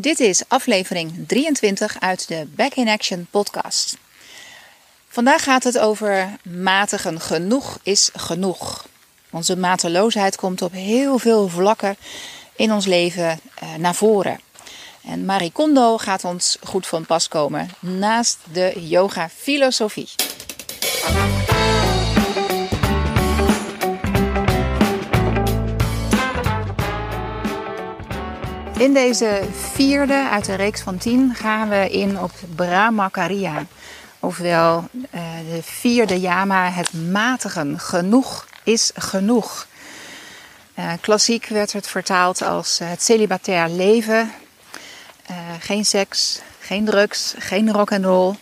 Dit is aflevering 23 uit de Back in Action podcast. Vandaag gaat het over matigen. Genoeg is genoeg. Onze mateloosheid komt op heel veel vlakken in ons leven eh, naar voren. En Marie Kondo gaat ons goed van pas komen naast de yoga filosofie. In deze vierde uit de reeks van tien gaan we in op Brahmacharya. Ofwel uh, de vierde yama, het matigen. Genoeg is genoeg. Uh, klassiek werd het vertaald als uh, het celibatair leven. geen seks, geen drugs, geen rock and roll.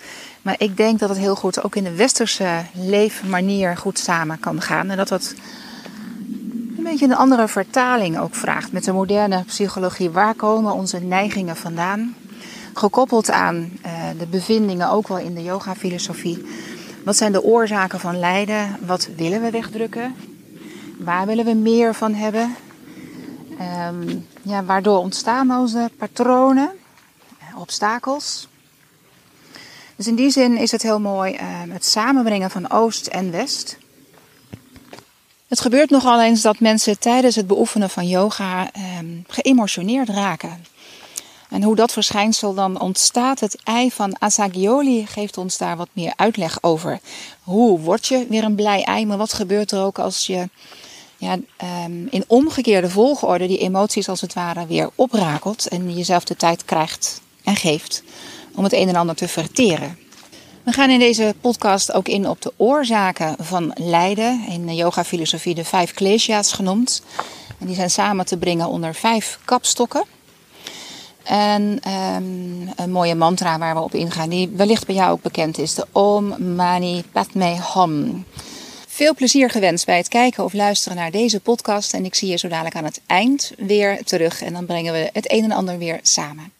Maar ik denk dat het heel goed ook in de westerse leefmanier goed samen kan gaan. En dat dat beetje een andere vertaling ook vraagt met de moderne psychologie. Waar komen onze neigingen vandaan? Gekoppeld aan uh, de bevindingen ook wel in de yoga-filosofie. Wat zijn de oorzaken van lijden? Wat willen we wegdrukken? Waar willen we meer van hebben? Um, ja, waardoor ontstaan onze patronen, obstakels? Dus in die zin is het heel mooi uh, het samenbrengen van Oost en West. Het gebeurt nogal eens dat mensen tijdens het beoefenen van yoga eh, geëmotioneerd raken. En hoe dat verschijnsel dan ontstaat, het ei van Asagioli geeft ons daar wat meer uitleg over. Hoe word je weer een blij ei, maar wat gebeurt er ook als je ja, um, in omgekeerde volgorde die emoties als het ware weer oprakelt en jezelf de tijd krijgt en geeft om het een en ander te verteren. We gaan in deze podcast ook in op de oorzaken van lijden. In de yoga-filosofie de vijf klesha's genoemd. En die zijn samen te brengen onder vijf kapstokken. En um, een mooie mantra waar we op ingaan, die wellicht bij jou ook bekend is: de Om Mani Padme Hum. Veel plezier gewenst bij het kijken of luisteren naar deze podcast. En ik zie je zo dadelijk aan het eind weer terug. En dan brengen we het een en ander weer samen.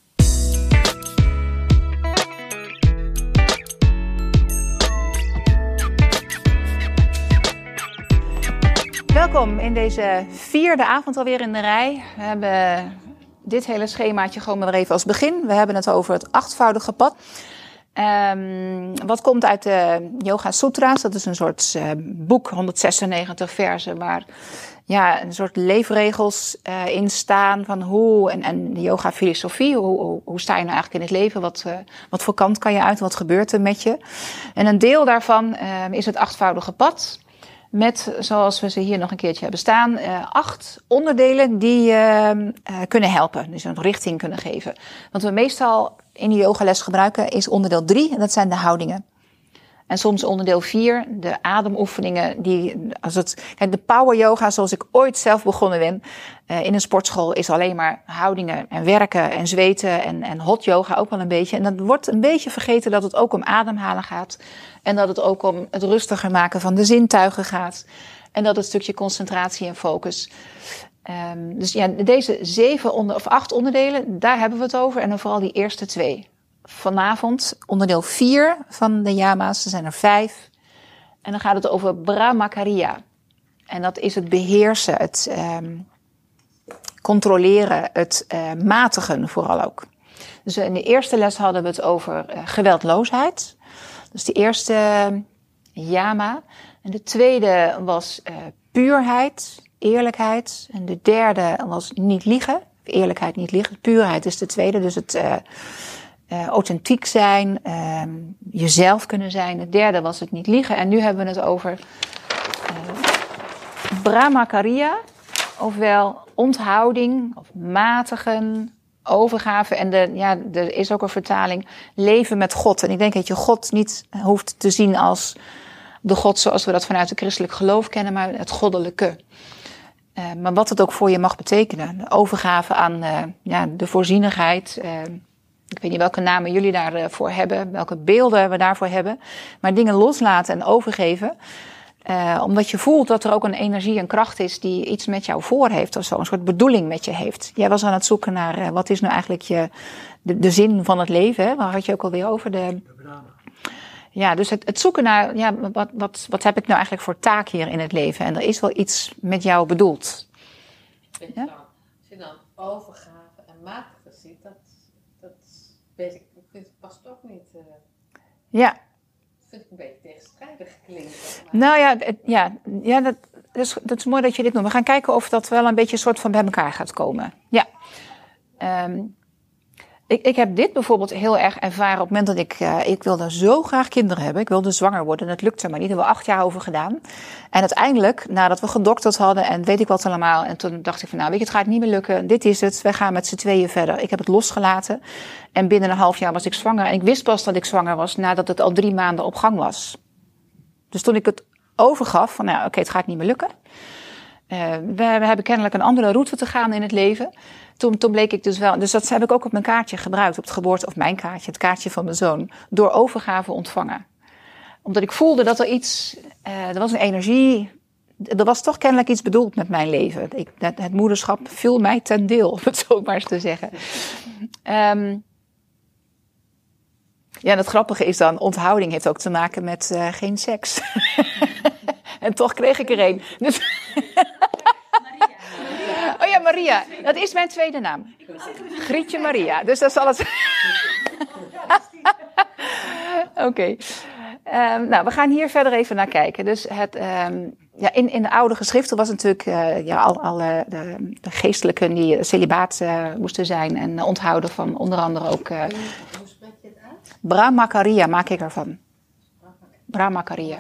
Welkom in deze vierde avond alweer in de rij. We hebben dit hele schemaatje gewoon maar even als begin. We hebben het over het achtvoudige pad. Um, wat komt uit de Yoga Sutra's? Dat is een soort uh, boek, 196 versen, waar ja, een soort leefregels uh, in staan van hoe, en, en de yoga filosofie, hoe, hoe, sta je nou eigenlijk in het leven? Wat, uh, wat voor kant kan je uit? Wat gebeurt er met je? En een deel daarvan is het achtvoudige pad. Met, zoals we ze hier nog een keertje hebben staan, uh, acht onderdelen die uh, uh, kunnen helpen. Dus een richting kunnen geven. Wat we meestal in de yogales gebruiken is onderdeel drie. En dat zijn de houdingen. En soms onderdeel 4, de ademoefeningen. Die, als het, de power yoga, zoals ik ooit zelf begonnen ben uh, in een sportschool, is alleen maar houdingen en werken en zweten en, en hot yoga ook wel een beetje. En dan wordt een beetje vergeten dat het ook om ademhalen gaat. En dat het ook om het rustiger maken van de zintuigen gaat. En dat het stukje concentratie en focus. Um, dus ja, deze zeven onder, of acht onderdelen, daar hebben we het over. En dan vooral die eerste twee vanavond onderdeel 4 van de Yama's. Er zijn er vijf. En dan gaat het over Brahmacharya. En dat is het beheersen, het um, controleren, het uh, matigen vooral ook. Dus in de eerste les hadden we het over uh, geweldloosheid. Dus de eerste yama. En de tweede was uh, puurheid, eerlijkheid. En de derde was niet liegen. Eerlijkheid, niet liegen. Puurheid is de tweede, dus het uh, authentiek zijn, uh, jezelf kunnen zijn. Het derde was het niet liegen. En nu hebben we het over uh, brahmacharya, ofwel onthouding of matigen, overgave. En de, ja, er is ook een vertaling, leven met God. En ik denk dat je God niet hoeft te zien als de God zoals we dat vanuit het christelijk geloof kennen, maar het goddelijke. Uh, maar wat het ook voor je mag betekenen. Overgave aan uh, ja, de voorzienigheid, uh, ik weet niet welke namen jullie daarvoor hebben, welke beelden we daarvoor hebben. Maar dingen loslaten en overgeven. Uh, omdat je voelt dat er ook een energie en kracht is die iets met jou voor heeft of zo. Een soort bedoeling met je heeft. Jij was aan het zoeken naar uh, wat is nou eigenlijk je, de, de zin van het leven. Hè? Waar had je ook alweer over? De, ja, dus het, het zoeken naar ja, wat, wat, wat heb ik nou eigenlijk voor taak hier in het leven. En er is wel iets met jou bedoeld. Ja? Als je dan overgave en matige ziet, dat dat weet ik, het past ook niet. Uh, ja. Dat vind ik een beetje tegenstrijdig klinken. Nou ja, het, ja, ja dat, dat, is, dat is mooi dat je dit noemt. We gaan kijken of dat wel een beetje een soort van bij elkaar gaat komen. Ja. Um, ik, ik heb dit bijvoorbeeld heel erg ervaren op het moment dat ik, uh, ik wilde zo graag kinderen hebben. Ik wilde zwanger worden. Dat lukte maar niet. Daar hebben we acht jaar over gedaan. En uiteindelijk, nadat we gedokterd hadden en weet ik wat allemaal. En toen dacht ik van nou weet je, het gaat niet meer lukken. Dit is het. We gaan met z'n tweeën verder. Ik heb het losgelaten. En binnen een half jaar was ik zwanger. En ik wist pas dat ik zwanger was nadat het al drie maanden op gang was. Dus toen ik het overgaf van nou oké, het gaat niet meer lukken. Uh, we, hebben kennelijk een andere route te gaan in het leven toen, toen bleek ik dus wel, dus dat heb ik ook op mijn kaartje gebruikt, op het geboorte, of mijn kaartje, het kaartje van mijn zoon, door overgave ontvangen. Omdat ik voelde dat er iets, uh, er was een energie, er was toch kennelijk iets bedoeld met mijn leven. Ik, het, het, moederschap viel mij ten deel, om het zo maar eens te zeggen. Um, ja, en het grappige is dan, onthouding heeft ook te maken met uh, geen seks. en toch kreeg ik er een. Dus Oh ja, Maria. Dat is mijn tweede naam. Grietje Maria. Dus dat zal het. Oké. Um, nou, we gaan hier verder even naar kijken. Dus het, um, ja, in, in de oude geschriften was natuurlijk uh, ja, al, al uh, de, de, geestelijken die celibaat uh, moesten zijn en onthouden van onder andere ook. Hoe spreek je het uit? Brahmakaria maak ik ervan. Brahmakaria.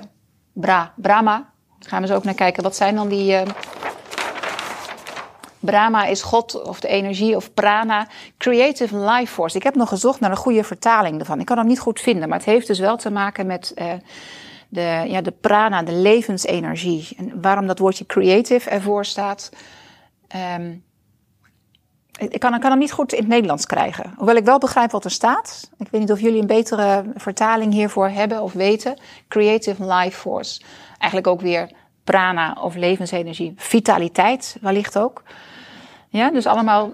Bra, Brahma. Gaan we zo ook naar kijken. Wat zijn dan die Brahma is God of de energie of prana. Creative life force. Ik heb nog gezocht naar een goede vertaling ervan. Ik kan hem niet goed vinden, maar het heeft dus wel te maken met uh, de, ja, de prana, de levensenergie. En waarom dat woordje creative ervoor staat. Um, ik kan, ik kan hem niet goed in het Nederlands krijgen. Hoewel ik wel begrijp wat er staat. Ik weet niet of jullie een betere vertaling hiervoor hebben of weten. Creative life force. Eigenlijk ook weer prana of levensenergie. Vitaliteit wellicht ook. Ja, dus allemaal.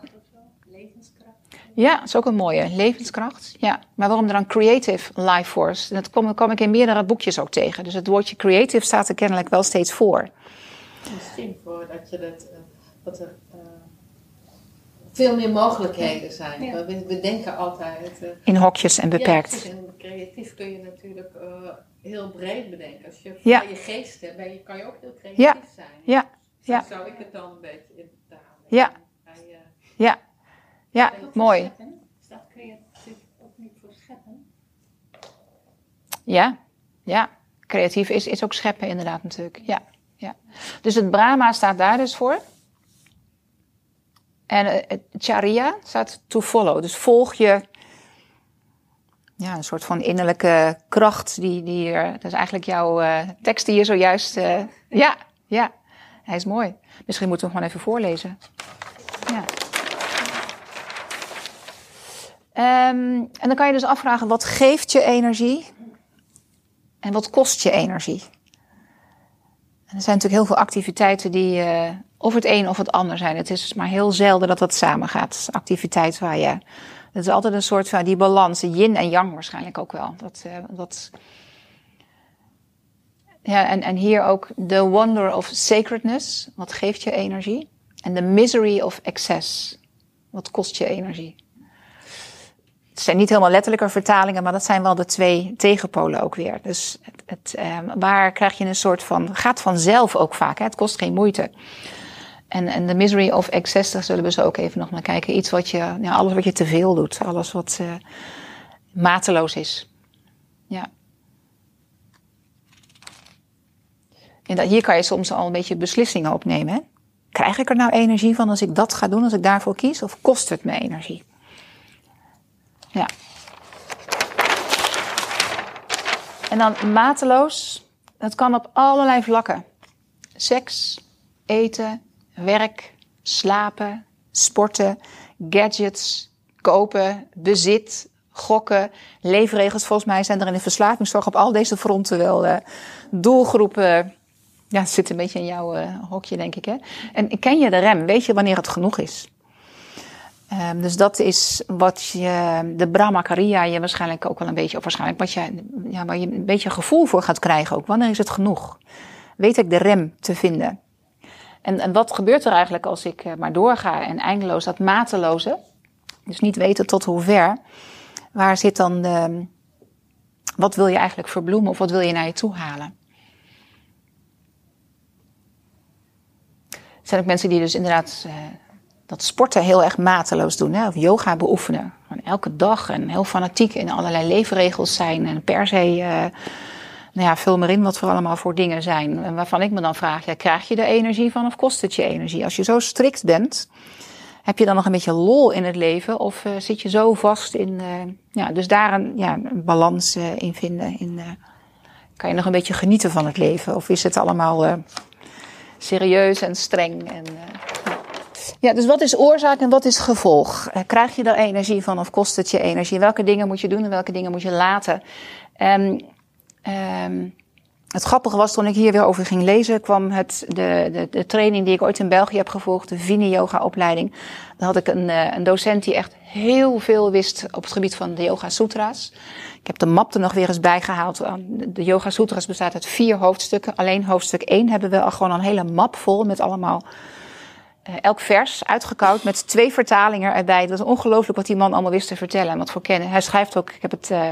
Levenskracht. Ja, dat is ook een mooie. Levenskracht. Ja. Maar waarom dan creative life force? Dat kom, ik in meerdere boekjes ook tegen. Dus het woordje creative staat er kennelijk wel steeds voor. Misschien voordat je dat. Dat er veel meer mogelijkheden zijn. Ja. We, we, denken altijd. Uh, in hokjes en beperkt. Ja, en creatief kun je natuurlijk heel breed bedenken. Als je ja. je geest hebt, ben je, kan je ook heel creatief ja. zijn. Ja. Dus ja. zou ik het dan een beetje in Ja. Ja, ja, mooi. Staat creatief ook niet voor scheppen? Ja, ja. Creatief is, is ook scheppen inderdaad natuurlijk. Ja, ja. Dus het Brahma staat daar dus voor. En het Charya staat to follow. Dus volg je ja, een soort van innerlijke kracht die, die. Dat is eigenlijk jouw uh, tekst die je zojuist. Uh, ja, ja, hij is mooi. Misschien moeten we hem gewoon even voorlezen. Ja. Um, en dan kan je dus afvragen, wat geeft je energie? En wat kost je energie? En er zijn natuurlijk heel veel activiteiten die of het een of het ander zijn. Het is maar heel zelden dat dat samengaat. Activiteit waar je... Het is altijd een soort van die balans, yin en yang waarschijnlijk ook wel. Dat, uh, dat, ja, en, en hier ook the wonder of sacredness. Wat geeft je energie? En the misery of excess. Wat kost je energie? Het zijn niet helemaal letterlijke vertalingen, maar dat zijn wel de twee tegenpolen ook weer. Dus het, het, eh, waar krijg je een soort van. gaat vanzelf ook vaak, hè? het kost geen moeite. En, en de misery of excess, daar zullen we zo ook even nog naar kijken. Iets wat je, alles wat je te veel doet, alles wat uh, mateloos is. Ja. En dat, hier kan je soms al een beetje beslissingen opnemen. Hè? Krijg ik er nou energie van als ik dat ga doen, als ik daarvoor kies? Of kost het me energie? Ja. En dan mateloos. Dat kan op allerlei vlakken. Seks, eten, werk, slapen, sporten, gadgets, kopen, bezit, gokken, leefregels. Volgens mij zijn er in de verslavingszorg op al deze fronten wel uh, doelgroepen. Ja, het zit een beetje in jouw uh, hokje, denk ik. Hè? En ken je de rem? Weet je wanneer het genoeg is? Um, dus dat is wat je, de Brahmacharya je waarschijnlijk ook wel een beetje, of waarschijnlijk wat je, ja, waar je een beetje gevoel voor gaat krijgen ook. Wanneer is het genoeg? Weet ik de rem te vinden? En, en wat gebeurt er eigenlijk als ik uh, maar doorga en eindeloos dat mateloze? Dus niet weten tot hoe ver. Waar zit dan de, wat wil je eigenlijk verbloemen of wat wil je naar je toe halen? Er zijn ook mensen die dus inderdaad uh, dat sporten heel erg mateloos doen. Hè? Of yoga beoefenen. Gewoon elke dag en heel fanatiek in allerlei leefregels zijn. En per se, uh, nou ja, vul maar in wat voor allemaal voor dingen zijn. En waarvan ik me dan vraag, krijg je er energie van of kost het je energie? Als je zo strikt bent, heb je dan nog een beetje lol in het leven? Of uh, zit je zo vast in, uh, ja, dus daar een, ja, een balans uh, in vinden. In, kan je nog een beetje genieten van het leven? Of is het allemaal serieus en streng? En, ja, dus wat is oorzaak en wat is gevolg? krijg je daar energie van of kost het je energie? Welke dingen moet je doen en welke dingen moet je laten? En, um, het grappige was, toen ik hier weer over ging lezen, kwam het, de, de, de training die ik ooit in België heb gevolgd, de Vini-yoga-opleiding. Dan had ik een, eh, een docent die echt heel veel wist op het gebied van de Yoga Sutras. Ik heb de map er nog weer eens bijgehaald. De Yoga Sutras bestaat uit vier hoofdstukken. Alleen hoofdstuk 1 hebben we al gewoon een hele map vol met allemaal uh, elk vers uitgekoud met twee vertalingen erbij. Het was ongelooflijk wat die man allemaal wist te vertellen en wat voor kennen. Hij schrijft ook, ik heb het uh,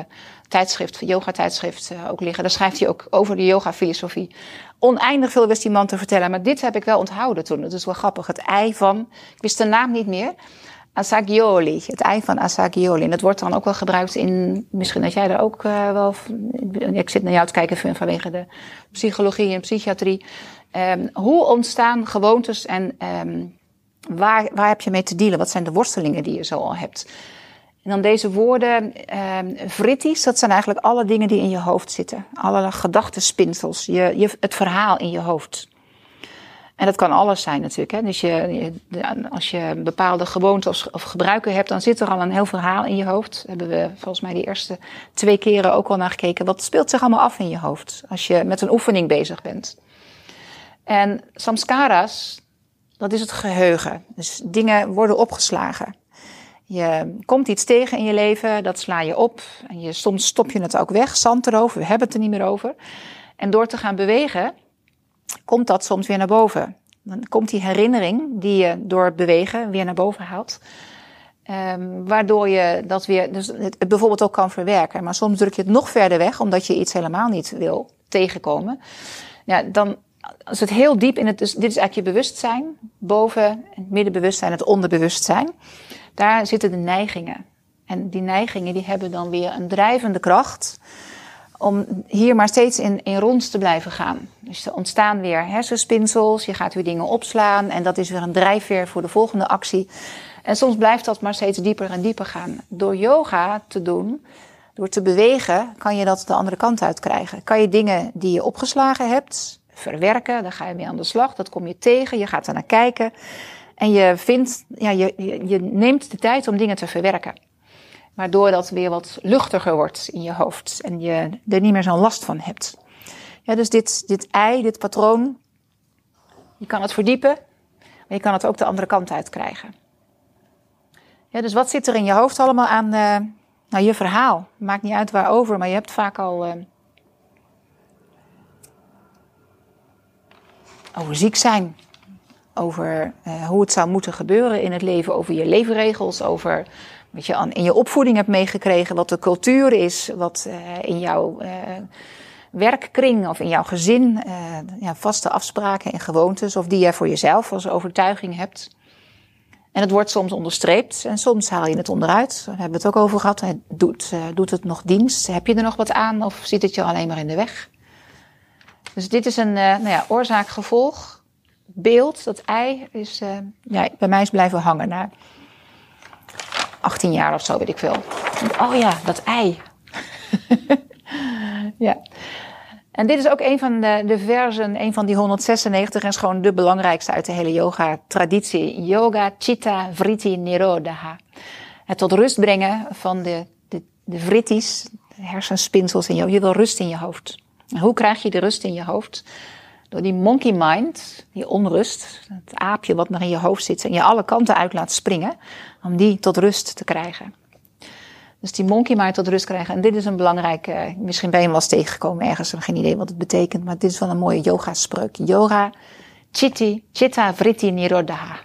tijdschrift, yoga tijdschrift uh, ook liggen. Daar schrijft hij ook over de yoga filosofie. Oneindig veel wist die man te vertellen, maar dit heb ik wel onthouden toen. Dat is wel grappig. Het ei van, ik wist de naam niet meer. Asagioli, het ei van Asagioli. En dat wordt dan ook wel gebruikt in, misschien dat jij er ook uh, wel, ik zit naar jou te kijken vanwege de psychologie en psychiatrie. Um, hoe ontstaan gewoontes en um, waar, waar heb je mee te dealen? Wat zijn de worstelingen die je zo al hebt? En dan deze woorden, um, vritties, dat zijn eigenlijk alle dingen die in je hoofd zitten. Alle gedachtenspinsels, je, je, het verhaal in je hoofd. En dat kan alles zijn natuurlijk. Hè? Dus je, als je bepaalde gewoonten of, gebruiken hebt, dan zit er al een heel verhaal in je hoofd. Hebben we volgens mij die eerste twee keren ook al naar gekeken. Wat speelt zich allemaal af in je hoofd als je met een oefening bezig bent? En samskaras, dat is het geheugen. Dus dingen worden opgeslagen. Je komt iets tegen in je leven, dat sla je op. En je, soms stop je het ook weg, zand erover, we hebben het er niet meer over. En door te gaan bewegen, komt dat soms weer naar boven. Dan komt die herinnering die je door het bewegen weer naar boven haalt. Um, waardoor je dat weer, dus het, het bijvoorbeeld ook kan verwerken. Maar soms druk je het nog verder weg, omdat je iets helemaal niet wil tegenkomen. Ja, dan als het heel diep in het, dus dit is eigenlijk je bewustzijn, boven het middenbewustzijn, het onderbewustzijn. Daar zitten de neigingen. En die neigingen die hebben dan weer een drijvende kracht om hier maar steeds in, in rond te blijven gaan. Dus er ontstaan weer hersenspinsels, je gaat weer dingen opslaan en dat is weer een drijfveer voor de volgende actie. En soms blijft dat maar steeds dieper en dieper gaan. Door yoga te doen, door te bewegen, kan je dat de andere kant uit krijgen. Kan je dingen die je opgeslagen hebt, verwerken. Daar ga je mee aan de slag. Dat kom je tegen. Je gaat er naar kijken. En je vindt, ja, je, je, neemt de tijd om dingen te verwerken. Waardoor dat weer wat luchtiger wordt in je hoofd. En je er niet meer zo'n last van hebt. Ja, dus dit, dit ei, dit patroon. Je kan het verdiepen. Maar je kan het ook de andere kant uit krijgen. Ja, dus wat zit er in je hoofd allemaal aan uh, nou, je verhaal? Maakt niet uit waarover, maar je hebt vaak al uh, over ziek zijn. Over uh, hoe het zou moeten gebeuren in het leven. Over je leefregels. Over wat je in je opvoeding hebt meegekregen. Wat de cultuur is. Wat uh, in jouw uh, werkkring of in jouw gezin. ja, vaste afspraken en gewoontes. Of die jij voor jezelf als overtuiging hebt. En het wordt soms onderstreept en soms haal je het onderuit. Daar hebben we het ook over gehad. Doet, doet het nog dienst? Heb je er nog wat aan of zit het je alleen maar in de weg? Dus dit is een nou ja, oorzaak-gevolg beeld. Dat ei is uh, ja, bij mij is blijven hangen na 18 jaar of zo, weet ik veel. Oh ja, dat ei. ja. En dit is ook een van de, de versen, een van die 196 en is gewoon de belangrijkste uit de hele yoga-traditie. Yoga Chitta Vritti Nirodha. Het tot rust brengen van de, de, de vrittis, de hersenspinsels in je Je wil rust in je hoofd. Hoe krijg je de rust in je hoofd? Door die monkey mind, die onrust, het aapje wat nog in je hoofd zit en je alle kanten uit laat springen, om die tot rust te krijgen. Dus die monkey mind tot rust krijgen. En dit is een belangrijke, misschien ben je hem wel eens tegengekomen ergens, ik heb geen idee wat het betekent, maar dit is wel een mooie yoga spreuk. Yoga, chitti, chitta, vritti, nirodha.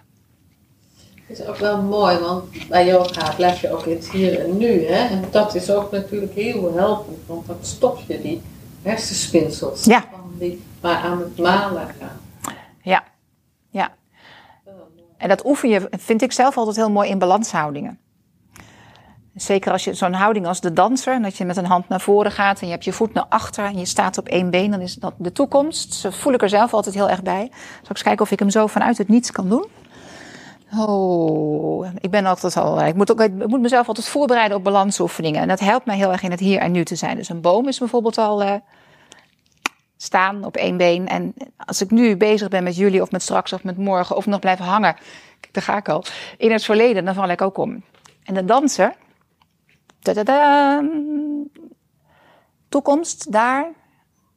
Het is ook wel mooi, want bij yoga blijf je ook in het hier en nu. Hè? En dat is ook natuurlijk heel helpend, want dan stop je die hersenspinsels Ja. van die maar aan het malen gaan. Ja, ja. En dat oefen je, vind ik zelf altijd heel mooi in balanshoudingen. Zeker als je zo'n houding als de danser, dat je met een hand naar voren gaat en je hebt je voet naar achter en je staat op één been, dan is dat de toekomst. Zo voel ik er zelf altijd heel erg bij. Zal ik eens kijken of ik hem zo vanuit het niets kan doen? Oh, ik ben altijd al. Ik moet, ook, moet mezelf altijd voorbereiden op balansoefeningen. En dat helpt mij heel erg in het hier en nu te zijn. Dus een boom is bijvoorbeeld al eh, staan op één been. En als ik nu bezig ben met jullie of met straks of met morgen of nog blijf hangen, daar ga ik al, in het verleden, dan val ik ook om. En de danser, toekomst daar,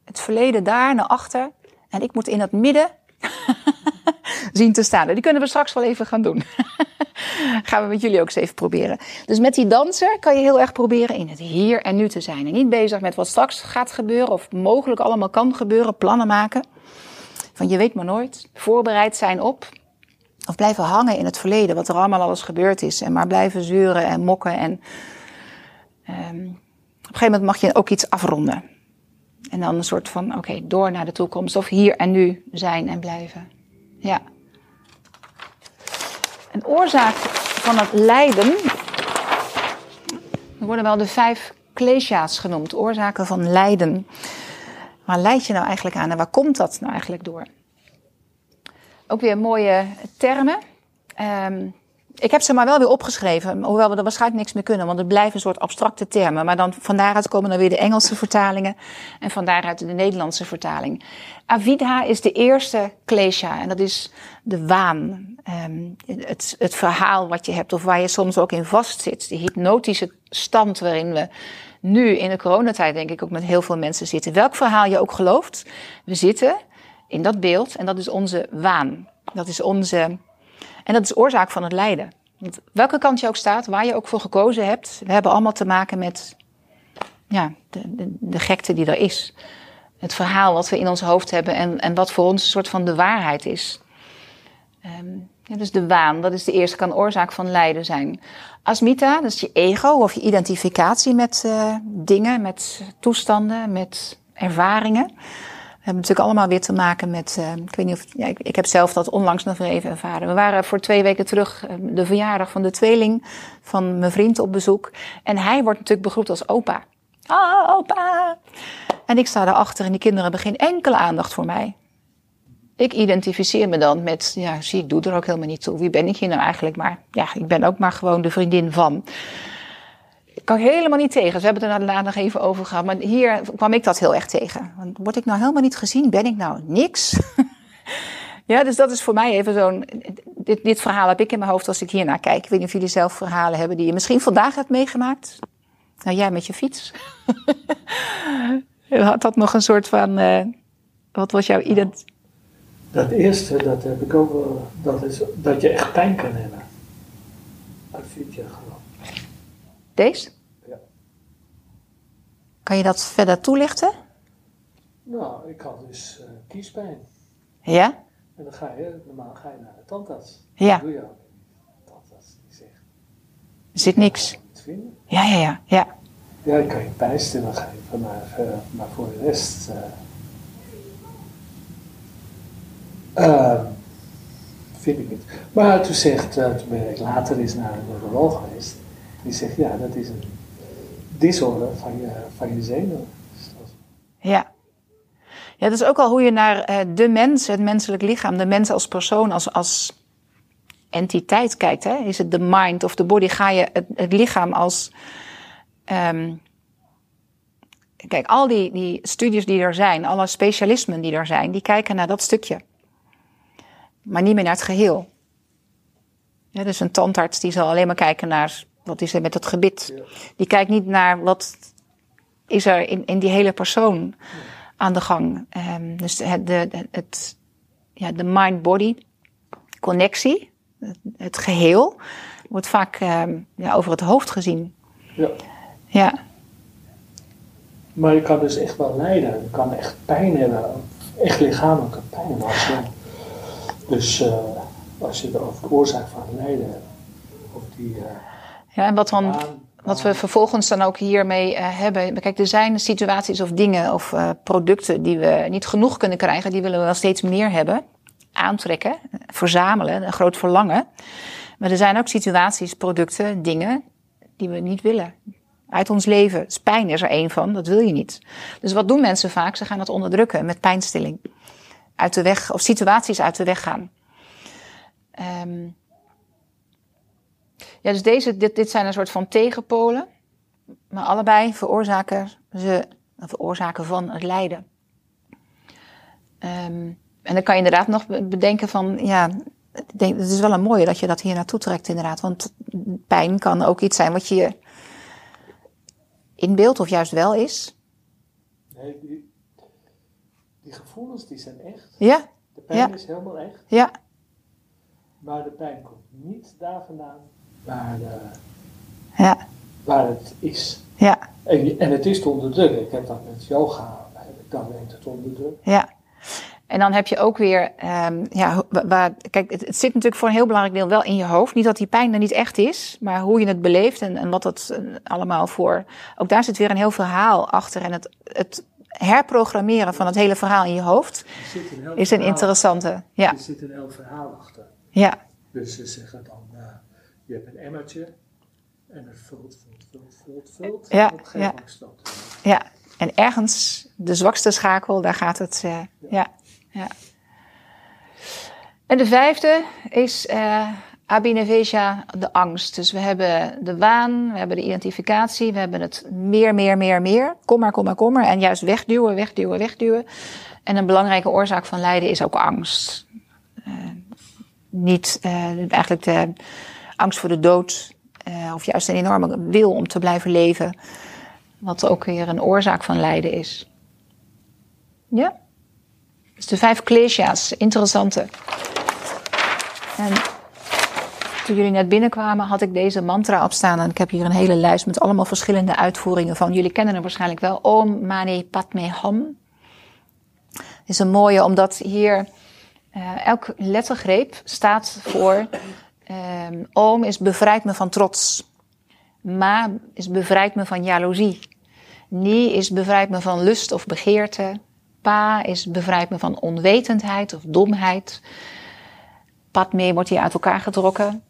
het verleden daar naar achter. En ik moet in het midden zien te staan. Die kunnen we straks wel even gaan doen. gaan we met jullie ook eens even proberen. Dus met die danser kan je heel erg proberen in het hier en nu te zijn. En niet bezig met wat straks gaat gebeuren of mogelijk allemaal kan gebeuren, plannen maken. Van je weet maar nooit. Voorbereid zijn op. Of blijven hangen in het verleden, wat er allemaal alles gebeurd is. En maar blijven zeuren en mokken. En ehm, op een gegeven moment mag je ook iets afronden. En dan een soort van, oké, door naar de toekomst. Of hier en nu zijn en blijven. Ja. Een oorzaak van het lijden. Worden wel de vijf klesha's genoemd. Oorzaken van lijden. Waar leid je nou eigenlijk aan en waar komt dat nou eigenlijk door? Ook weer mooie termen. Ehm, ik heb ze maar wel weer opgeschreven, hoewel we er waarschijnlijk niks mee kunnen, want het blijven een soort abstracte termen. Maar dan van daaruit komen dan weer de Engelse vertalingen en van daaruit de Nederlandse vertaling. Avidha is de eerste klesha en dat is de waan. Ehm, het, het verhaal wat je hebt of waar je soms ook in vastzit. De hypnotische stand waarin we nu in de coronatijd denk ik ook met heel veel mensen zitten. Welk verhaal je ook gelooft, we zitten in dat beeld en dat is onze waan. Dat is onze en dat is oorzaak van het lijden. Want welke kant je ook staat, waar je ook voor gekozen hebt, we hebben allemaal te maken met ja, de, de, gekte die er is. Het verhaal wat we in ons hoofd hebben en, en wat voor ons een soort van de waarheid is. Um, ja, dus de waan, dat is de eerste, kan oorzaak van lijden zijn. Asmita, dat is je ego of je identificatie met uh, dingen, met toestanden, met ervaringen. Hebben natuurlijk allemaal weer te maken met. Uh, ik weet niet of. Ja, ik, heb zelf dat onlangs nog even ervaren. We waren voor twee weken terug uh, de verjaardag van de tweeling van mijn vriend op bezoek. En hij wordt natuurlijk begroet als opa. Ah, opa! En ik sta daarachter en die kinderen hebben geen enkele aandacht voor mij. Ik identificeer me dan met, ja, zie, ik doe er ook helemaal niet toe. Wie ben ik hier nou eigenlijk? Maar ja, ik ben ook maar gewoon de vriendin van. Ik kan helemaal niet tegen. Ze hebben het er daarna nog even over gehad. Maar hier kwam ik dat heel erg tegen. Want word ik nou helemaal niet gezien? Ben ik nou niks? ja, dus dat is voor mij even zo'n. Dit, dit verhaal heb ik in mijn hoofd als ik hier naar kijk. Ik weet niet of jullie zelf verhalen hebben die je misschien vandaag hebt meegemaakt. Nou, jij met je fiets. Had dat nog een soort van. Uh, wat was jouw ident? Dat eerste, dat heb ik ook wel. Dat is dat je echt pijn kan hebben. Uit fietsje gewoon. Deze? Kan je dat verder toelichten? Nou, ik had dus uh, kiespijn. Ja? En dan ga je, normaal ga je naar de tandarts. Ja. Dat doe je ook. De tandarts die zegt. Er zit niks. Vinden. Ja, ja, ja. ja. Ja, ik kan je pijnstillen geven, maar, uh, maar voor de rest. Uh, vind ik niet. Maar toen, zegt, toen ben ik later eens naar een neuroloog geweest. Die zegt, ja, dat is een disorder van je, van je. Ja. Ja, dat is ook al hoe je naar uh, de mens, het menselijk lichaam, de mens als persoon, als, als entiteit kijkt. Hè? Is het de mind of de body? Ga je het, lichaam als. Um, kijk, al die, die studies die er zijn, alle specialismen die er zijn, die kijken naar dat stukje. Maar niet meer naar het geheel. Ja, dus een tandarts die zal alleen maar kijken naar wat is er met het gebit. Ja. Die kijkt niet naar wat is er in, in die hele persoon aan de gang. Um, dus het, de, het, ja, de mind-body connectie, het, het, geheel, wordt vaak um, ja, over het hoofd gezien. Ja. Ja. Maar je kan dus echt wel lijden. Je kan echt pijn hebben. Echt lichamelijke pijn. Als je, dus uh, als je het over de oorzaak van lijden hebt Of die, uh, ja, en wat dan... Wat we vervolgens dan ook hiermee eh, hebben. Kijk, er zijn situaties of dingen of eh, producten die we niet genoeg kunnen krijgen. Die willen we wel steeds meer hebben. Aantrekken, verzamelen, een groot verlangen. Maar er zijn ook situaties, producten, dingen die we niet willen. Uit ons leven. Dus pijn is er één van, dat wil je niet. Dus wat doen mensen vaak? Ze gaan dat onderdrukken met pijnstilling. Uit de weg, of situaties uit de weg gaan. Ehm, ja, dus deze, dit, dit zijn een soort van tegenpolen. Maar allebei veroorzaken ze veroorzaken van het lijden. Ehm, en dan kan je inderdaad nog be- bedenken van, ja, denk, het is wel een mooie dat je dat hier naartoe trekt inderdaad. Want pijn kan ook iets zijn wat je je inbeeldt of juist wel is. Nee, die, die gevoelens die zijn echt. Ja, De pijn Ja. is helemaal echt. ja, Maar de pijn komt niet daar vandaan waar, eh, ja, waar het is. ja, En, en het is te onderdrukken. Ik heb dat met yoga, heb ik dat te onderdrukken. ja. En dan heb je ook weer, ehm, ja, wa- waar, kijk, het, het zit natuurlijk voor een heel belangrijk deel wel in je hoofd. Niet dat die pijn er niet echt is, maar hoe je het beleeft en, en wat het eh, allemaal voor. Ook daar zit weer een heel verhaal achter. En het, het herprogrammeren van het hele verhaal in je hoofd zit een heel is een interessante. Ja, Er zit een heel verhaal achter. ja, Dus ze zeggen dan, eh, je hebt een emmertje en het vult, vult, vult, vult, vult. Ja, en op een ja. ja. En ergens, de zwakste schakel, daar gaat het. eh, ja, ja. En de vijfde is abhineveja, de angst. Dus we hebben de waan, we hebben de identificatie, we hebben het meer, meer, meer, meer. Kom maar, kom maar, kom maar. En juist wegduwen, wegduwen, wegduwen. En een belangrijke oorzaak van lijden is ook angst. Eh, niet eh, eigenlijk de angst voor de dood. eh, of juist een enorme wil om te blijven leven. Wat ook weer een oorzaak van lijden is. Ja? Dus de vijf klesha's, interessante. En toen jullie net binnenkwamen, had ik deze mantra opstaan. En ik heb hier een hele lijst met allemaal verschillende uitvoeringen van. Jullie kennen hem waarschijnlijk wel. Om Mani Padme Hum. Het is een mooie, omdat hier eh, elk lettergreep staat voor. Ehm, Om is bevrijd me van trots. Ma is bevrijd me van jaloezie. Ni is bevrijd me van lust of begeerte. Pa is bevrijd me van onwetendheid of domheid. Padme wordt hier uit elkaar getrokken.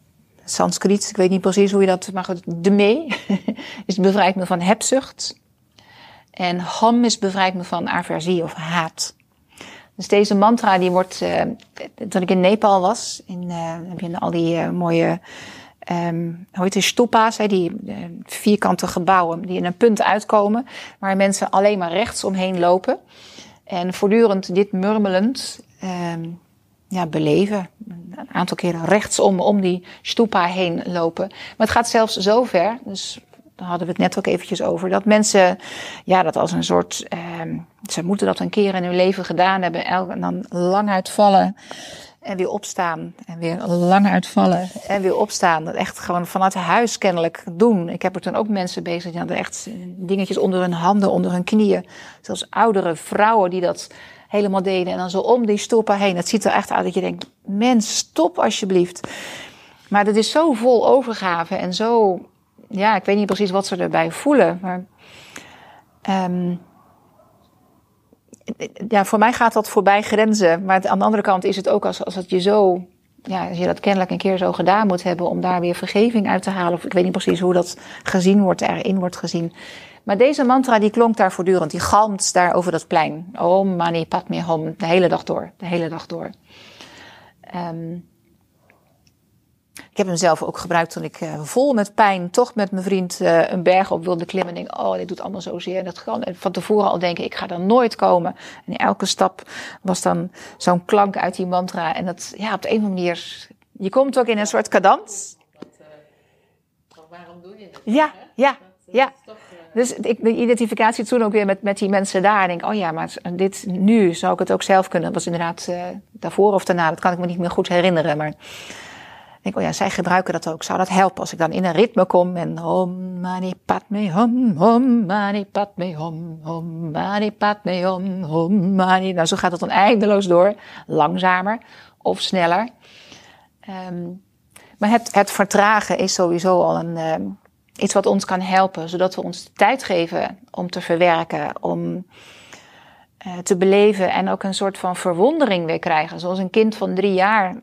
Sanskriet, ik weet niet precies hoe je dat... Maar de mee is bevrijd me van hebzucht. En ham is bevrijd me van aversie of haat. Dus deze mantra die wordt... eh, toen ik in Nepal was, in, eh, heb je al die eh, mooie... ehm hoe heet het, stupa's, hè, die vierkante gebouwen die in een punt uitkomen, waar mensen alleen maar rechts omheen lopen. En voortdurend dit murmelend ehm, ja, beleven. Een aantal keren rechtsom om die stupa heen lopen. Maar het gaat zelfs zo ver, dus daar hadden we het net ook eventjes over, dat mensen ja, dat als een soort, ehm, ze moeten dat een keer in hun leven gedaan hebben, en dan lang uitvallen en weer opstaan en weer lang uitvallen en weer opstaan. Dat echt gewoon vanuit huis kennelijk doen. Ik heb er toen ook mensen bezig die hadden echt dingetjes onder hun handen, onder hun knieën. Zelfs oudere vrouwen die dat helemaal deden en dan zo om die stoppen heen. Het ziet er echt uit dat je denkt, mens, stop alsjeblieft. Maar dat is zo vol overgave en zo, ja, ik weet niet precies wat ze erbij voelen, maar ehm, ja, voor mij gaat dat voorbij grenzen. Maar aan de andere kant is het ook als, als het je zo. Ja, als je dat kennelijk een keer zo gedaan moet hebben om daar weer vergeving uit te halen. Of ik weet niet precies hoe dat gezien wordt, erin wordt gezien. Maar deze mantra die klonk daar voortdurend. Die galmt daar over dat plein. Om mani padme hum. De hele dag door. De hele dag door. Ik heb hem zelf ook gebruikt toen ik eh, vol met pijn toch met mijn vriend eh, een berg op wilde klimmen. En denk, oh, dit doet allemaal zo zeer. En dat kan en van tevoren al denken, ik ga dan nooit komen. En elke stap was dan zo'n klank uit die mantra. En dat, ja, op de een of andere manier, je komt ook in een soort cadans. Eh, waarom doe je het? Ja, ja, ja. Dus ik, de identificatie toen ook weer met, met die mensen daar. En denk, oh ja, maar dit nu zou ik het ook zelf kunnen. Dat was inderdaad uh, daarvoor of daarna, dat kan ik me niet meer goed herinneren. Maar ik denk, oh ja, zij gebruiken dat ook. Zou dat helpen als ik dan in een ritme kom en om mani padme hom, hom mani padme hom, hom mani padme hom, hom mani. Nou, zo gaat het dan eindeloos door. Langzamer of sneller. Um, Maar het, het vertragen is sowieso al een, uh, iets wat ons kan helpen, zodat we ons tijd geven om te verwerken, om uh, te beleven en ook een soort van verwondering weer krijgen. Zoals een kind van drie jaar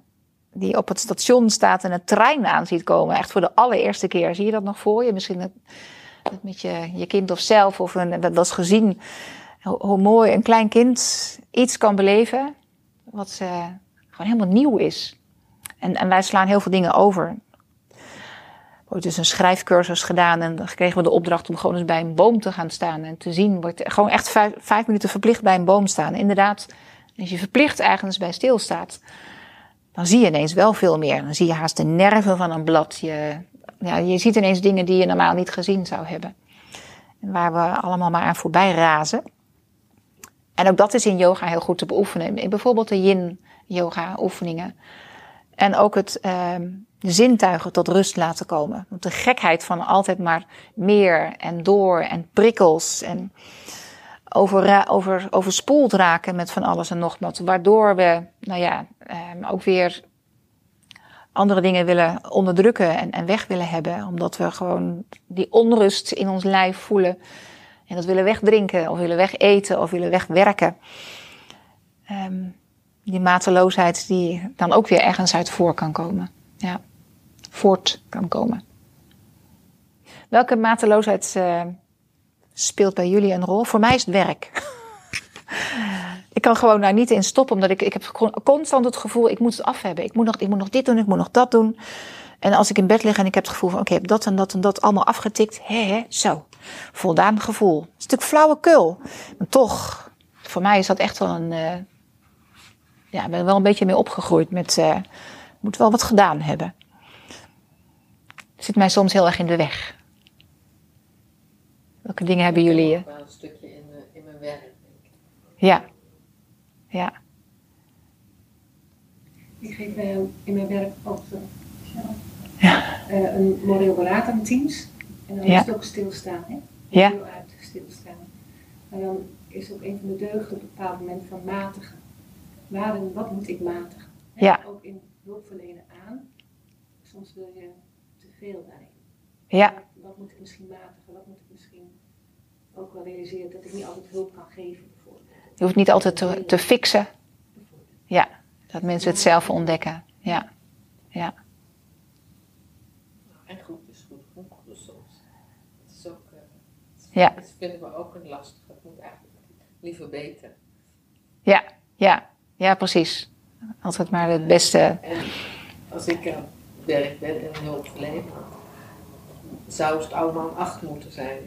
die op het station staat en een trein aan ziet komen. Echt voor de allereerste keer. Zie je dat nog voor je? Misschien het met je, je kind of zelf of een, dat was gezien. Hoe, mooi een klein kind iets kan beleven. Wat uh, gewoon helemaal nieuw is. En, en wij slaan heel veel dingen over. We hebben dus een schrijfcursus gedaan en dan kregen we de opdracht om gewoon eens bij een boom te gaan staan en te zien. Wordt gewoon echt vijf, vijf minuten verplicht bij een boom staan. Inderdaad, als je verplicht ergens bij stilstaat, dan zie je ineens wel veel meer. Dan zie je haast de nerven van een blad. Je, ja, je ziet ineens dingen die je normaal niet gezien zou hebben. En waar we allemaal maar aan voorbij razen. En ook dat is in yoga heel goed te beoefenen. Bijvoorbeeld de yin-yoga oefeningen. En ook het uh, zintuigen tot rust laten komen. Want de gekheid van altijd maar meer en door en prikkels en over, over, overspoeld raken met van alles en nog wat. Waardoor we, nou ja, um, ook weer andere dingen willen onderdrukken en, en weg willen hebben. Omdat we gewoon die onrust in ons lijf voelen. En dat willen wegdrinken of willen wegeten of willen wegwerken. Um, die mateloosheid die dan ook weer ergens uit voor kan komen. Ja, voort kan komen. Welke mateloosheid uh, speelt bij jullie een rol? Voor mij is het werk. ik kan gewoon daar niet in stoppen, omdat ik, ik heb constant het gevoel, ik moet het af hebben. Ik moet, nog, ik moet nog dit doen, ik moet nog dat doen. En als ik in bed lig en ik heb het gevoel van, oké, ik heb dat en dat en dat allemaal afgetikt. Hé, zo. Voldaan gevoel. Het is stuk flauwekul. Maar toch, voor mij is dat echt wel een... Uh, ja, ik ben er wel een beetje mee opgegroeid met, uh, moet wel wat gedaan hebben. Zit mij soms heel erg in de weg. Welke dingen hebben jullie? Ik wel een stukje in, uh, in mijn werk, denk ik. Ja. Ja. Ik geef in mijn werk ook ja. uh, een moreel beraad aan teams. En dan Ja. is het ook stilstaan, hè? Ja. Heel uit stilstaan. Maar dan is ook een van de deugden op een bepaald moment van matigen. Waarin, wat moet ik matigen? Ja. Ook in hulpverlenen aan. Soms wil je te veel daarin. Ja. Wat moet ik misschien matigen? Wat moet ik misschien ook wel realiseren dat ik niet altijd hulp kan geven, bijvoorbeeld. Je hoeft niet altijd te, te fixen. Ja. Dat mensen het zelf ontdekken. Ja. Ja. Nou, en goed is goed, goed is soms. Dat is ook, uh, Ja. dat vinden we ook een lastig. Het moet eigenlijk liever beter. Ja. Ja. Ja, precies. Altijd maar het beste. En als ik aan het werk ben en hulpverlener, zou het allemaal een acht moeten zijn.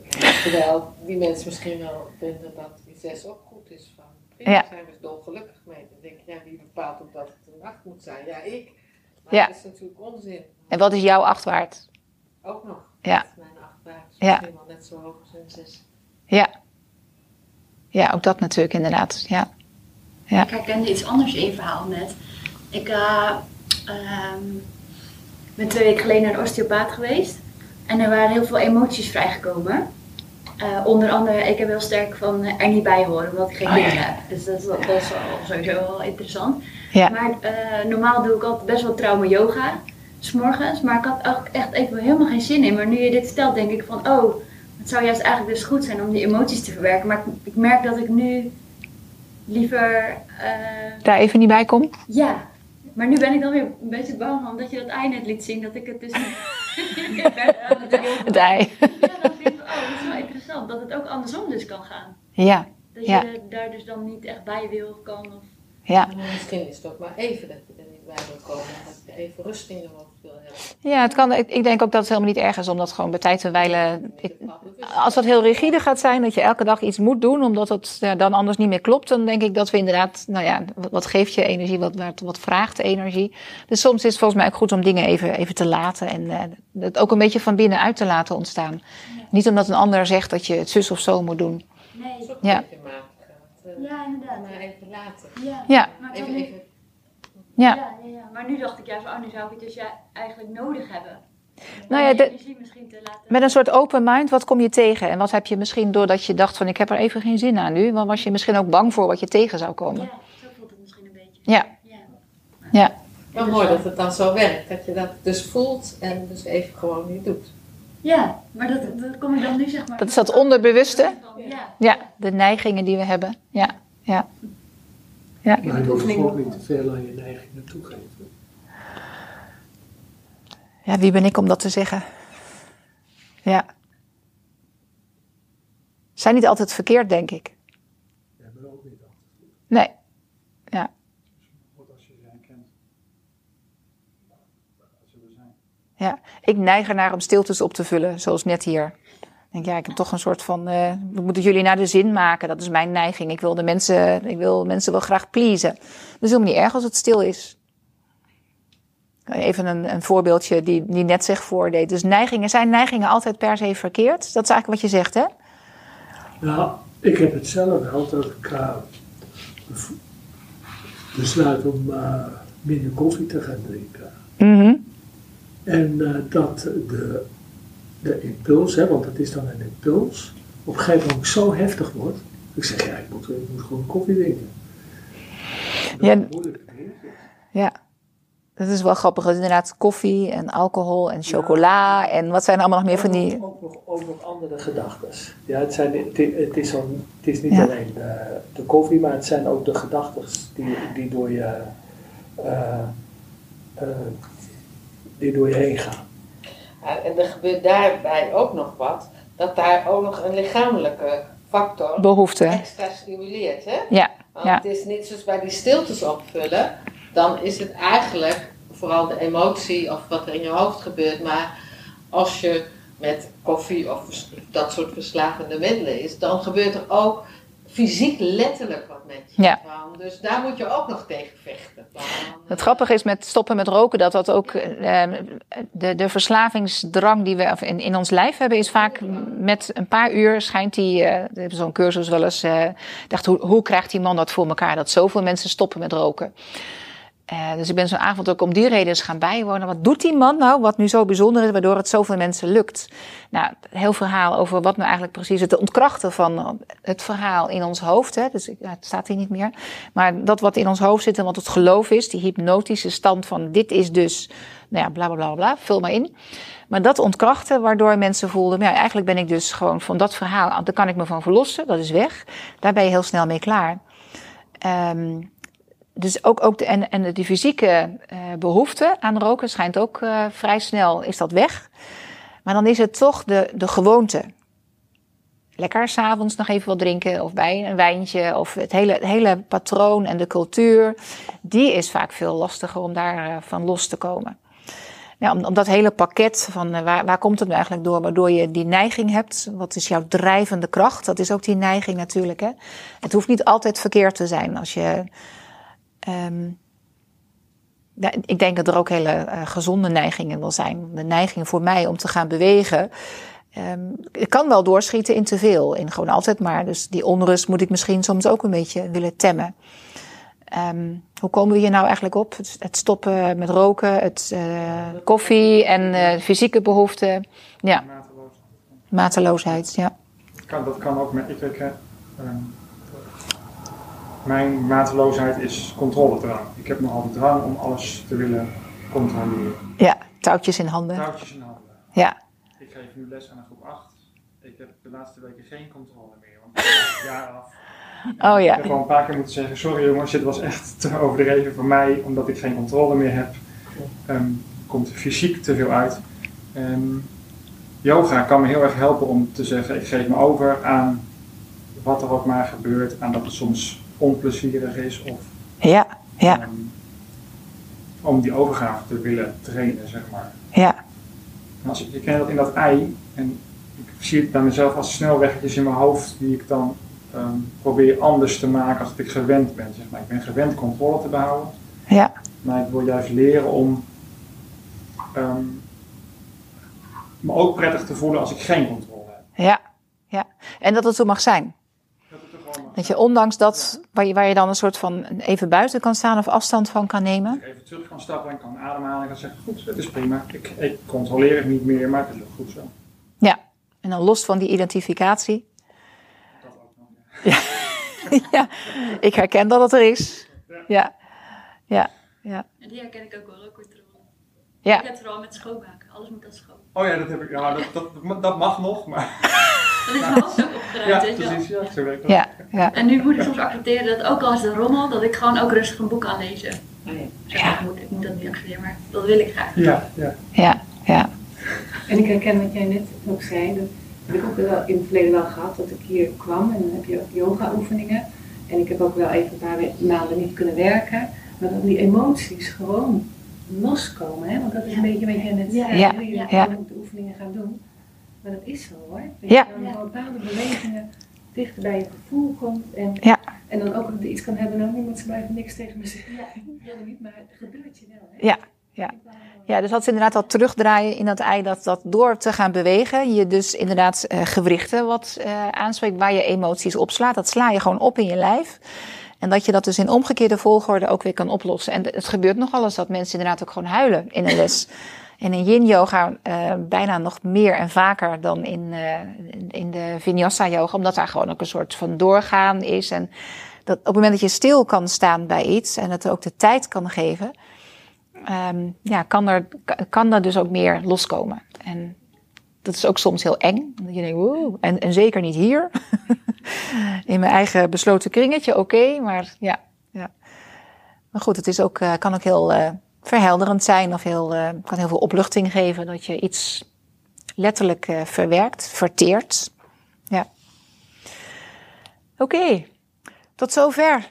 Terwijl die mensen misschien wel vinden dat die zes ook goed is. Van, Ja. daar zijn we dolgelukkig mee. Dan denk je, ja, wie bepaalt ook dat het een acht moet zijn? Ja, ik. Maar Ja. dat is natuurlijk onzin. En wat is jouw acht waard? Ook nog. Ja. Dat is Mijn acht waard is Ja. misschien wel net zo hoog als een zes. Ja. Ja, ook dat natuurlijk inderdaad. Ja. Ja. Ik herkende iets anders in je verhaal net. Ik eh, ehm, ben twee weken geleden naar de osteopaat geweest. En er waren heel veel emoties vrijgekomen. Eh, onder andere, ik heb heel sterk van eh, er niet bij horen, omdat ik geen Oh, ja. kinderen heb. Dus dat is, wel- sowieso wel interessant. Ja. Maar eh, normaal doe ik altijd best wel trauma yoga, s'morgens. Maar ik had ook echt even helemaal geen zin in. Maar nu je dit vertelt, denk ik van, oh, het zou juist eigenlijk dus goed zijn om die emoties te verwerken. Maar ik, ik merk dat ik nu liever... eh, Daar even niet bij kom? ja, maar nu ben ik dan weer een beetje bang omdat je dat ei net liet zien, dat ik het dus het ei. Ja, dan denk ik, oh, dat is wel interessant, dat het ook andersom dus kan gaan. Ja. Dat Ja. je daar dus dan niet echt bij wil of kan. Of... Ja. Misschien is het ook maar even dat je er niet bij wil komen. Dat je even rust in je hoofd wil hebben. Ja, het kan, ik, denk ook dat het helemaal niet erg is om dat gewoon bij tijd en wijle. Ik, als dat heel rigide gaat zijn, dat je elke dag iets moet doen, omdat het ja, dan anders niet meer klopt, dan denk ik dat we inderdaad, nou ja, wat, geeft je energie, wat, wat, wat vraagt energie. Dus soms is het volgens mij ook goed om dingen even, even te laten en eh, het ook een beetje van binnenuit te laten ontstaan. Niet omdat een ander zegt dat je het zus of zo moet doen. Nee, Ja. ja, inderdaad. Maar even laten. Ja. Even, even ja. ja, ja, ja. maar nu dacht ik juist, oh, nu zou ik het dus ja, eigenlijk nodig hebben. Nou ja, Om de- die energie misschien te laten. Met een soort open mind, wat kom je tegen? En wat heb je misschien doordat je dacht van ik heb er even geen zin aan nu? Want was je misschien ook bang voor wat je tegen zou komen? Ja, zo voelt het misschien een beetje. Ja, Ja. ja. Wel mooi dat het dan zo werkt. Dat je dat dus voelt en dus even gewoon niet doet. Ja, maar dat, dat kom ik dan nu zeg maar. Dat is dat onderbewuste. Ja. Ja, de neigingen die we hebben. Ja, ja. Ja, Maar je moet ook niet te veel aan je neigingen toegeven. ja wie ben ik om dat te zeggen? Ja. Zijn niet altijd verkeerd, denk ik. Hebt er ook niet altijd. Nee. Ja, Goed als je ze herkent. Dat zullen zijn. ja. Ik neig ernaar om stiltes op te vullen, zoals net hier. Ik denk, ja, ik heb toch een soort van, eh, we moeten jullie naar de zin maken. Dat is mijn neiging. Ik wil de mensen, ik wil mensen wel graag pleasen. Dat is helemaal niet erg als het stil is. Even een, een voorbeeldje die, die net zich voordeed. Dus neigingen, zijn neigingen altijd per se verkeerd? Dat is eigenlijk wat je zegt, hè? Nou, ik heb het zelf wel dat ik besluit om eh, minder koffie te gaan drinken. Mhm. En eh, dat de, de impuls, hè, want dat is dan een impuls, op een gegeven moment zo heftig wordt. Ik zeg, ja, ik moet, ik moet gewoon koffie drinken. Dat Ja. Ja. Dat is wel grappig. Is inderdaad koffie en alcohol en chocola. En wat zijn er allemaal nog meer van die... Ook nog, ook nog andere gedachten. Ja, het, zijn, het, is, het is niet Ja. alleen de, de koffie, maar het zijn ook de gedachten die, die, door je, eh, eh, die door je heen gaan. En er gebeurt daarbij ook nog wat. Dat daar ook nog een lichamelijke factor Behoefte. extra stimuleert. Hè? Ja, Want Ja. het is niet zoals bij die stiltes opvullen. Dan is het eigenlijk vooral de emotie of wat er in je hoofd gebeurt. Maar als je met koffie of dat soort verslavende middelen is, dan gebeurt er ook fysiek letterlijk wat met je. Ja. Dus daar moet je ook nog tegen vechten. Van, Het grappige is met stoppen met roken dat dat ook eh, de, de verslavingsdrang die we in, in ons lijf hebben, is vaak met een paar uur schijnt die. eh hebben zo'n cursus wel eens. eh dacht, hoe, hoe krijgt die man dat voor elkaar? Dat zoveel mensen stoppen met roken. Eh, dus ik ben zo'n avond ook om die reden eens gaan bijwonen. Wat doet die man nou, wat nu zo bijzonder is, waardoor het zoveel mensen lukt? Nou, heel verhaal over wat nou eigenlijk precies het ontkrachten van het verhaal in ons hoofd. Hè? Dus het staat hier niet meer. Maar dat wat in ons hoofd zit en wat het geloof is, die hypnotische stand van dit is dus, nou ja, bla bla bla bla, vul maar in. Maar dat ontkrachten, waardoor mensen voelden, ja, eigenlijk ben ik dus gewoon van dat verhaal, daar kan ik me van verlossen, dat is weg. Daar ben je heel snel mee klaar. Ehm, dus ook, ook de, en, en die fysieke eh, behoefte aan roken schijnt ook eh, vrij snel, is dat weg. Maar dan is het toch de, de gewoonte. Lekker s'avonds nog even wat drinken of bij een wijntje. Of het hele, hele patroon en de cultuur. Die is vaak veel lastiger om daar eh, van los te komen. Ja, om, om dat hele pakket van waar, waar komt het nu eigenlijk door? Waardoor je die neiging hebt. Wat is jouw drijvende kracht? Dat is ook die neiging natuurlijk. Hè? Het hoeft niet altijd verkeerd te zijn. Als je Ehm, ja, ik denk dat er ook hele eh, gezonde neigingen wel zijn. De neiging voor mij om te gaan bewegen. ehm ik kan wel doorschieten in te veel. In gewoon altijd maar. Dus die onrust moet ik misschien soms ook een beetje willen temmen. Ehm, hoe komen we hier nou eigenlijk op? Het, het stoppen met roken, het eh, koffie en eh, fysieke behoeften. Ja, Mateloos. mateloosheid. Ja. Kan, dat kan ook met. Ik, ik, ehm, mijn mateloosheid is controledrang. Ik heb nogal de drang om alles te willen controleren. ja, touwtjes in handen. Touwtjes in handen. Ja, Ik geef nu les aan een groep 8. Ik heb de laatste weken geen controle meer. Want ik jaar af. Oh Ik ja. heb gewoon een paar keer moeten zeggen: Sorry jongens, dit was echt te overdreven voor mij, omdat ik geen controle meer heb. Ehm, komt er fysiek te veel uit. Ehm, yoga kan me heel erg helpen om te zeggen: Ik geef me over aan wat er ook maar gebeurt, aan dat het soms onplezierig is of ja, ja, ehm, om die overgave te willen trainen, zeg maar. ja, En Als ik, ik ken dat in dat ei en ik zie het bij mezelf als snelweggetjes in mijn hoofd die ik dan ehm, probeer anders te maken als ik gewend ben. Zeg maar. Ik ben gewend controle te behouden, ja, maar ik wil juist leren om ehm, me ook prettig te voelen als ik geen controle heb. ja, ja. En dat het zo mag zijn. Dat je ondanks dat, waar je, waar je dan een soort van even buiten kan staan of afstand van kan nemen. Ik even terug kan stappen en kan ademhalen en kan zeggen, goed, het is prima. Ik, ik controleer het niet meer, maar het is ook goed zo. Ja. En dan los van die identificatie. Dat ook nog. ja. ja, ik herken dat het er is. Ja, ja, ja. En die herken ik ook wel, rookcontrole. Ja. Ik heb het vooral met schoonmaken. Alles moet dan schoon. Oh ja, dat heb ik. Ja, dat, dat, dat mag nog, maar. Dan is mijn hoofd ook opgeruimd, Ja, weet je wel. precies. Ja, zo werkt dat. Ja, ja. En nu moet ik soms accepteren dat ook al is het rommel, dat ik gewoon ook rustig een boek kan lezen. Oh ja. Zeg, ik, moet, ik moet dat niet accepteren, maar dat wil ik graag. Ja, ja. ja, ja. En ik herken wat jij net ook zei, dat heb ik ook wel in het verleden wel gehad, dat ik hier kwam en dan heb je ook yoga oefeningen. En ik heb ook wel even een paar maanden niet kunnen werken, maar dat die emoties gewoon loskomen, hè? want dat is een beetje wat jij net zei, Ja, je ja. de oefeningen gaan doen. Maar dat is zo hoor, dat Ja. je dan bepaalde bewegingen dichter bij je gevoel komt en, Ja. en dan ook iets kan hebben, nou niemand ze blijven niks tegen me zeggen, ik wil het niet, maar het gebeurt je wel. Hè? Ja, ja. Ja, dus dat is inderdaad al terugdraaien in dat ei, dat, dat door te gaan bewegen, je dus inderdaad eh, gewrichten wat eh, aanspreekt, waar je emoties opslaat. Dat sla je gewoon op in je lijf. En dat je dat dus in omgekeerde volgorde ook weer kan oplossen. En het gebeurt nogal eens dat mensen inderdaad ook gewoon huilen in een les. En in yin yoga eh, bijna nog meer en vaker dan in, eh, in de vinyasa yoga, omdat daar gewoon ook een soort van doorgaan is. En dat op het moment dat je stil kan staan bij iets en het ook de tijd kan geven, ehm, ja, kan, er, kan er dus ook meer loskomen. En dat is ook soms heel eng. Dat je denkt, en, en zeker niet hier. In mijn eigen besloten kringetje, oké, maar ja, ja. Maar goed, het is ook, eh, kan ook heel eh, verhelderend zijn of heel, eh, kan heel veel opluchting geven dat je iets letterlijk verwerkt, verteert. Ja. Oké, tot zover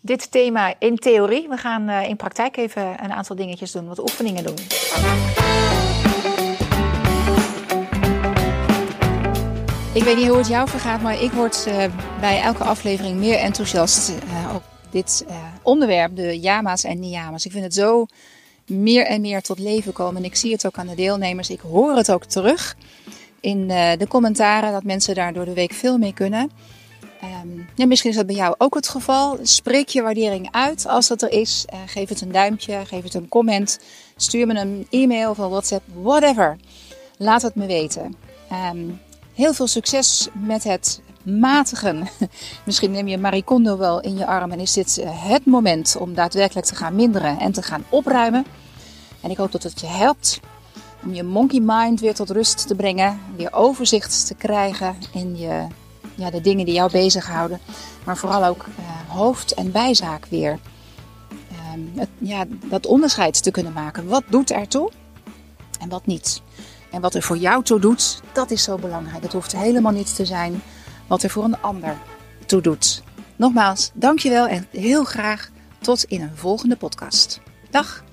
dit thema in theorie. We gaan in praktijk even een aantal dingetjes doen, wat oefeningen doen. Ik weet niet hoe het jou vergaat, maar ik word eh, bij elke aflevering meer enthousiast eh, op dit eh, onderwerp, de yama's en niyama's. Ik vind het zo meer en meer tot leven komen. En ik zie het ook aan de deelnemers. Ik hoor het ook terug in de commentaren dat mensen daar door de week veel mee kunnen. Ehm, ja, misschien is dat bij jou ook het geval. Spreek je waardering uit als dat er is. Geef het een duimpje, geef het een comment. Stuur me een e-mail of een WhatsApp, whatever. Laat het me weten. Ehm, heel veel succes met het matigen. Misschien neem je Marie Kondo wel in je arm en is dit eh, het moment om daadwerkelijk te gaan minderen en te gaan opruimen. En ik hoop dat het je helpt om je monkey mind weer tot rust te brengen, weer overzicht te krijgen in je, ja, de dingen die jou bezighouden, maar vooral ook eh, hoofd- en bijzaak weer. Ehm, ja, dat onderscheid te kunnen maken. Wat doet ertoe en wat niet? En wat er voor jou toe doet, dat is zo belangrijk. Het hoeft helemaal niet te zijn wat er voor een ander toe doet. Nogmaals, dankjewel en heel graag tot in een volgende podcast. Dag!